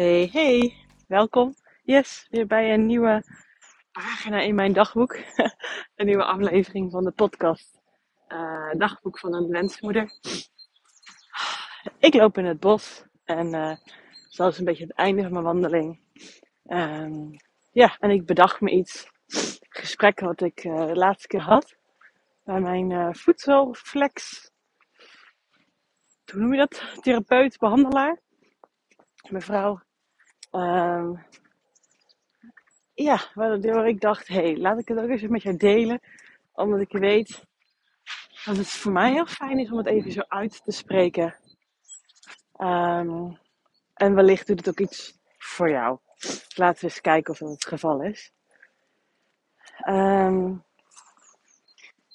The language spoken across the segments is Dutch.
Hey, hey, welkom. Yes, weer bij een nieuwe pagina in mijn dagboek. een nieuwe aflevering van de podcast uh, Dagboek van een wensmoeder. Ik loop in het bos en uh, zoals een beetje het einde van mijn wandeling. Um, ja, en ik bedacht me iets. Gesprek wat ik uh, de laatste keer had bij mijn voedselflex. Hoe noem je dat? Therapeut, behandelaar. Mevrouw. Um, ja, waardoor ik dacht, hé, hey, laat ik het ook eens met jou delen. Omdat ik weet dat het voor mij heel fijn is om het even zo uit te spreken. Um, en wellicht doet het ook iets voor jou. Laten we eens kijken of dat het geval is. Um,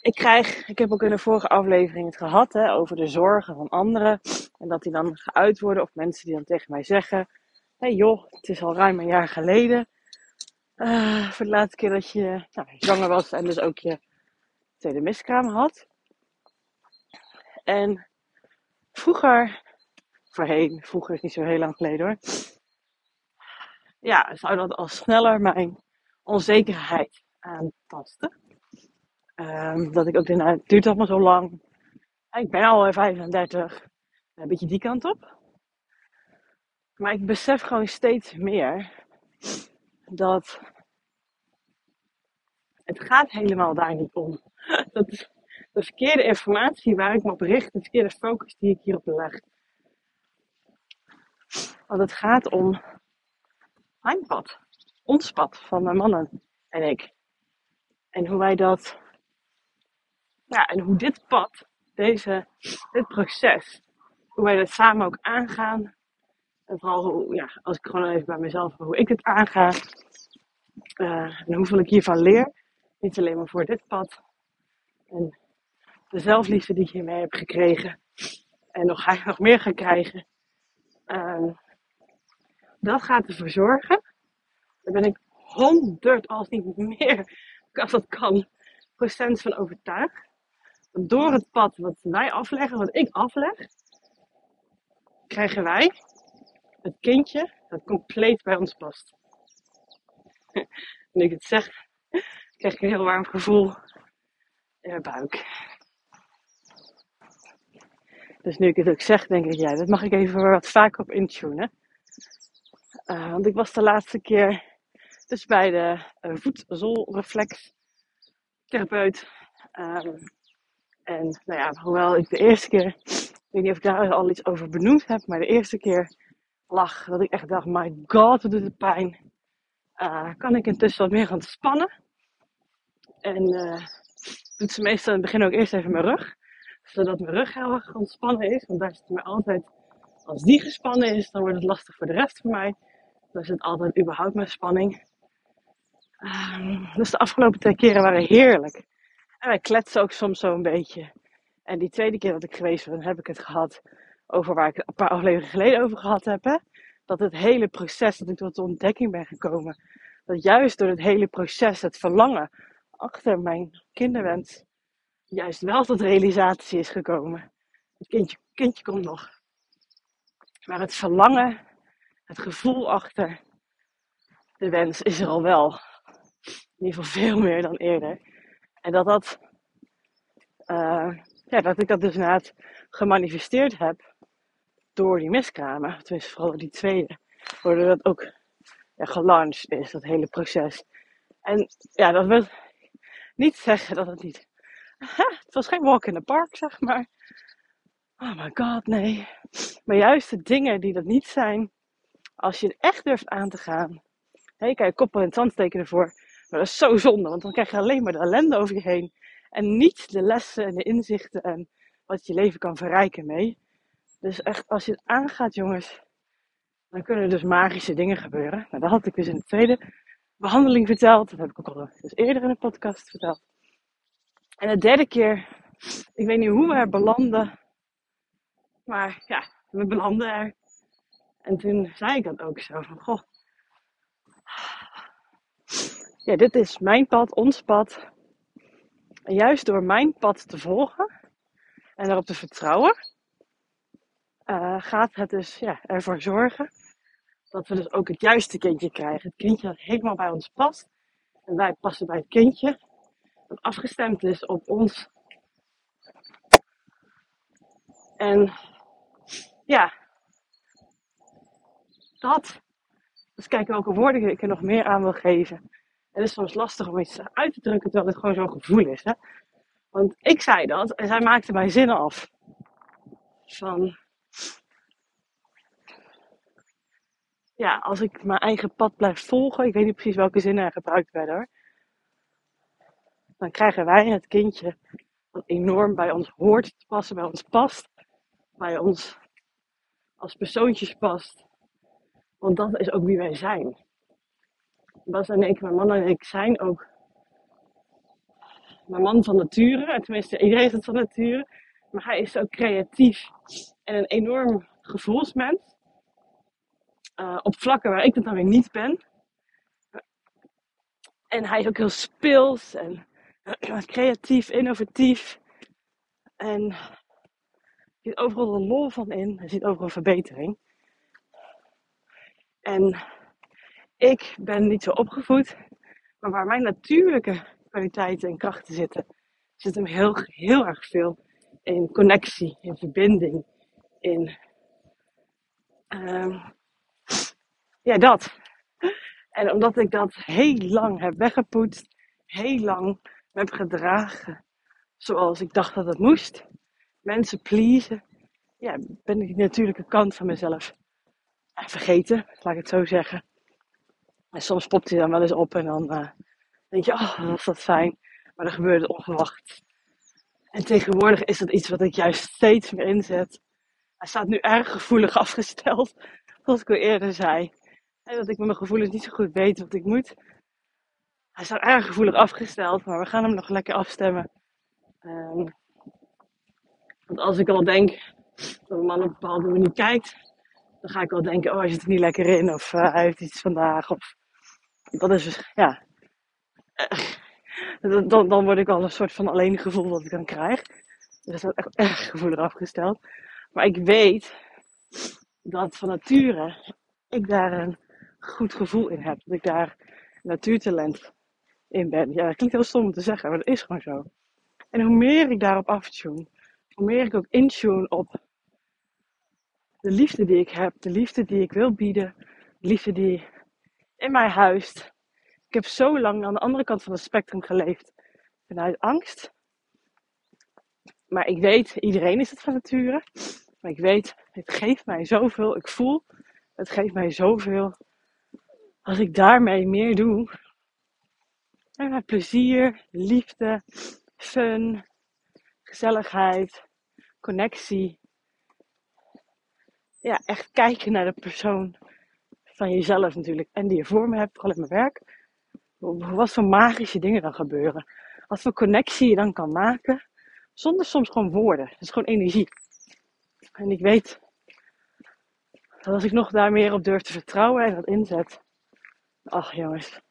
ik krijg, ik heb ook in de vorige aflevering het gehad hè, over de zorgen van anderen. En dat die dan geuit worden. Of mensen die dan tegen mij zeggen. Joh, het is al ruim een jaar geleden. Uh, voor de laatste keer dat je nou, zwanger was en dus ook je tweede miskraam had. En vroeger, voorheen, vroeger is niet zo heel lang geleden hoor. Ja, zou dat al sneller mijn onzekerheid aantasten. Um, dat ik ook denk, nou, het duurt allemaal zo lang. Ik ben al 35. Een beetje die kant op. Maar ik besef gewoon steeds meer dat het gaat helemaal daar niet om. Dat is de verkeerde informatie waar ik me op richt, de verkeerde focus die ik hierop leg. Want het gaat om mijn pad, ons pad van de mannen en ik. En hoe wij dat, ja, en hoe dit pad, deze, dit proces, hoe wij dat samen ook aangaan. En vooral ja, als ik gewoon even bij mezelf, hoe ik het aanga. Uh, en hoeveel ik hiervan leer. Niet alleen maar voor dit pad. En de zelfliefde die ik hiermee heb gekregen. En nog, nog meer gaan krijgen. Uh, dat gaat ervoor zorgen. Daar ben ik honderd, als niet meer, als dat kan, procent van overtuigd. Door het pad wat wij afleggen, wat ik afleg, krijgen wij het kindje dat compleet bij ons past. nu ik het zeg, krijg ik een heel warm gevoel in mijn buik. Dus nu ik het ook zeg, denk ik, ja, dat mag ik even wat vaker op intunen. Uh, want ik was de laatste keer dus bij de uh, voetzolreflex therapeut. Um, en nou ja, hoewel ik de eerste keer, ik weet niet of ik daar al iets over benoemd heb, maar de eerste keer lag dat ik echt dacht, my god, wat doet het pijn. Uh, kan ik intussen wat meer gaan spannen. En uh, doet ze meestal in het begin ook eerst even mijn rug. Zodat mijn rug heel erg ontspannen is. Want daar zit mij altijd, als die gespannen is, dan wordt het lastig voor de rest van mij. Is het altijd überhaupt mijn spanning. Um, dus de afgelopen twee keren waren heerlijk. En wij kletsen ook soms zo een beetje. En die tweede keer dat ik geweest ben, heb ik het gehad over waar ik een paar afleveringen geleden over gehad heb. Hè? Dat het hele proces, dat ik tot de ontdekking ben gekomen. Dat juist door het hele proces, het verlangen achter mijn kinderwens, juist wel tot realisatie is gekomen. Het kindje, kindje komt nog. Maar het verlangen, het gevoel achter de wens is er al wel. In ieder geval veel meer dan eerder. En dat dat, uh, ja, dat ik dat dus inderdaad gemanifesteerd heb door die miskramen. Tenminste, vooral die tweede. Waardoor dat ook ja, gelaunched is, dat hele proces. En ja, dat wil niet zeggen dat het niet... het was geen walk in the park, zeg maar. Oh my god, nee. Maar juist de dingen die dat niet zijn, als je het echt durft aan te gaan. Hé, kijk, koppel en tandsteken ervoor. Maar dat is zo zonde, want dan krijg je alleen maar de ellende over je heen. En niet de lessen en de inzichten en wat je leven kan verrijken mee. Dus echt, als je het aangaat, jongens, dan kunnen er dus magische dingen gebeuren. Nou, dat had ik dus in de tweede behandeling verteld. Dat heb ik ook al dus eerder in de podcast verteld. En de derde keer, ik weet niet hoe we er belanden. Maar ja, we belanden er. En toen zei ik dat ook zo van, goh. Ja, dit is mijn pad, ons pad. En juist door mijn pad te volgen en erop te vertrouwen, uh, gaat het dus ja, ervoor zorgen dat we dus ook het juiste kindje krijgen. Het kindje dat helemaal bij ons past. En wij passen bij het kindje. Dat afgestemd is op ons. En ja, dat. Dus kijken welke woorden ik er nog meer aan wil geven. Het is soms lastig om iets uit te drukken terwijl het gewoon zo'n gevoel is. Hè? Want ik zei dat en zij maakte mijn zinnen af. Van, ja, als ik mijn eigen pad blijf volgen, ik weet niet precies welke zinnen er gebruikt werden hoor. Dan krijgen wij het kindje enorm bij ons hoort te passen, bij ons past, bij ons als persoontjes past. Want dat is ook wie wij zijn. Bas en ik, mijn man en ik, zijn ook mijn man van nature. Tenminste, iedereen is het van nature. Maar hij is ook creatief en een enorm gevoelsmens. Uh, op vlakken waar ik dat dan weer niet ben. En hij is ook heel speels en creatief, innovatief. En er zit overal een lol van in. Er zit overal verbetering. En ik ben niet zo opgevoed, maar waar mijn natuurlijke kwaliteiten en krachten zitten, zit hem heel, heel erg veel in connectie, in verbinding, in uh, ja, dat. En omdat ik dat heel lang heb weggepoetst, heel lang heb gedragen zoals ik dacht dat het moest, mensen pleasen, ja, ben ik de natuurlijke kant van mezelf vergeten, laat ik het zo zeggen. En soms popt hij dan wel eens op en dan uh, denk je, oh, wat was dat fijn. Maar dan gebeurt het onverwacht. En tegenwoordig is dat iets wat ik juist steeds meer inzet. Hij staat nu erg gevoelig afgesteld, zoals ik al eerder zei. Dat ik met mijn gevoelens niet zo goed weet wat ik moet. Hij staat erg gevoelig afgesteld, maar we gaan hem nog lekker afstemmen. Um, want als ik al denk dat een man op een bepaalde manier kijkt, dan ga ik wel denken, oh hij zit er niet lekker in, of uh, hij heeft iets vandaag, of dat is, ja, uh, dan, dan word ik al een soort van alleen gevoel wat ik dan krijg. Dus dat is echt erg gevoelig afgesteld. Maar ik weet dat van nature ik daar een goed gevoel in heb. Dat ik daar natuurtalent in ben. Ja, dat klinkt heel stom om te zeggen, maar dat is gewoon zo. En hoe meer ik daarop aftune, hoe meer ik ook intune op de liefde die ik heb, de liefde die ik wil bieden, de liefde die in mij huist. Ik heb zo lang aan de andere kant van het spectrum geleefd vanuit angst. Maar ik weet, iedereen is het van nature. Maar ik weet, het geeft mij zoveel. Ik voel, het geeft mij zoveel. Als ik daarmee meer doe. En plezier, liefde, fun, gezelligheid, connectie ja, echt kijken naar de persoon van jezelf natuurlijk. En die je voor me hebt, vooral in mijn werk. Wat voor magische dingen dan gebeuren. Wat voor connectie je dan kan maken. Zonder soms gewoon woorden. Het is gewoon energie. En ik weet dat als ik nog daar meer op durf te vertrouwen en dat inzet. Ach jongens.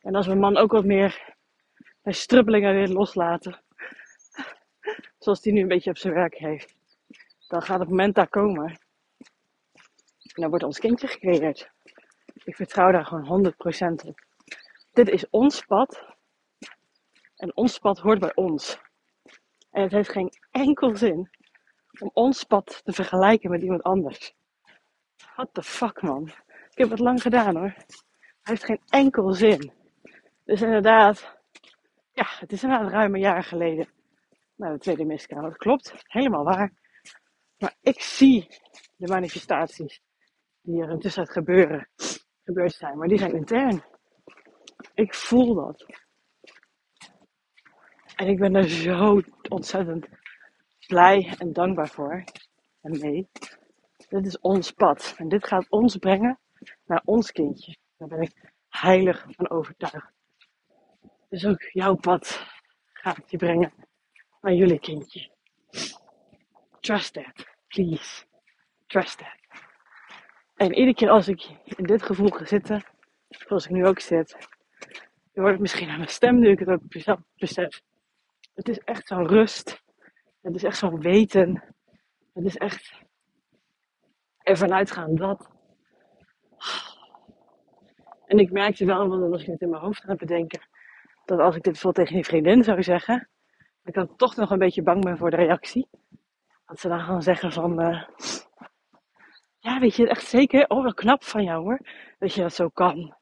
En als mijn man ook wat meer zijn strubbelingen weer loslaten. Zoals die nu een beetje op zijn werk heeft. Dan gaat het moment daar komen en dan wordt ons kindje gecreëerd. Ik vertrouw daar gewoon 100% op. Dit is ons pad. En ons pad hoort bij ons. En het heeft geen enkel zin om ons pad te vergelijken met iemand anders. What the fuck, man. Ik heb het lang gedaan hoor. Het heeft geen enkel zin. Dus inderdaad, ja, het is inderdaad ruim een jaar geleden. Nou, de tweede miskraam. Dat klopt, helemaal waar. Maar ik zie de manifestaties die er intussen gebeuren, gebeurd zijn. Maar die zijn intern. Ik voel dat. En ik ben er zo ontzettend blij en dankbaar voor. En mee. Dit is ons pad. En dit gaat ons brengen naar ons kindje. Daar ben ik heilig van overtuigd. Dus ook jouw pad gaat je brengen naar jullie kindje. Trust that, please. Trust that. En iedere keer als ik in dit gevoel ga zitten, zoals ik nu ook zit, wordt het misschien aan mijn stem nu ik het ook besef. Het is echt zo'n rust. Het is echt zo'n weten. Het is echt ervan uitgaan dat En ik merkte wel, want was ik het in mijn hoofd het bedenken, dat als ik dit bijvoorbeeld tegen een vriendin zou zeggen, dat ik dan toch nog een beetje bang ben voor de reactie. Dat ze dan gaan zeggen van, uh, ja, weet je echt zeker? Oh, wel knap van jou hoor, dat je dat zo kan.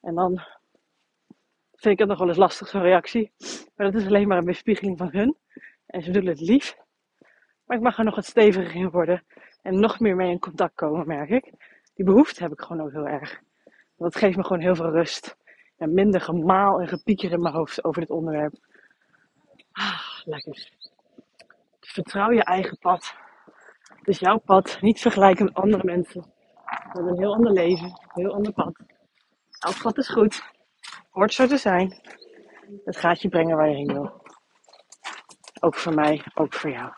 En dan vind ik het nog wel eens lastig, zo'n reactie. Maar dat is alleen maar een bespiegeling van hun. En ze bedoelen het lief. Maar ik mag er nog wat steviger in worden. En nog meer mee in contact komen, merk ik. Die behoefte heb ik gewoon ook heel erg. Want het geeft me gewoon heel veel rust. En minder gemaal en gepieker in mijn hoofd over dit onderwerp. Ah, lekker. Vertrouw je eigen pad. Het is jouw pad. Niet vergelijken met andere mensen. We hebben een heel ander leven. Een heel ander pad. Elk pad is goed. Hoort zo te zijn. Het gaat je brengen waar je heen wil. Ook voor mij, ook voor jou.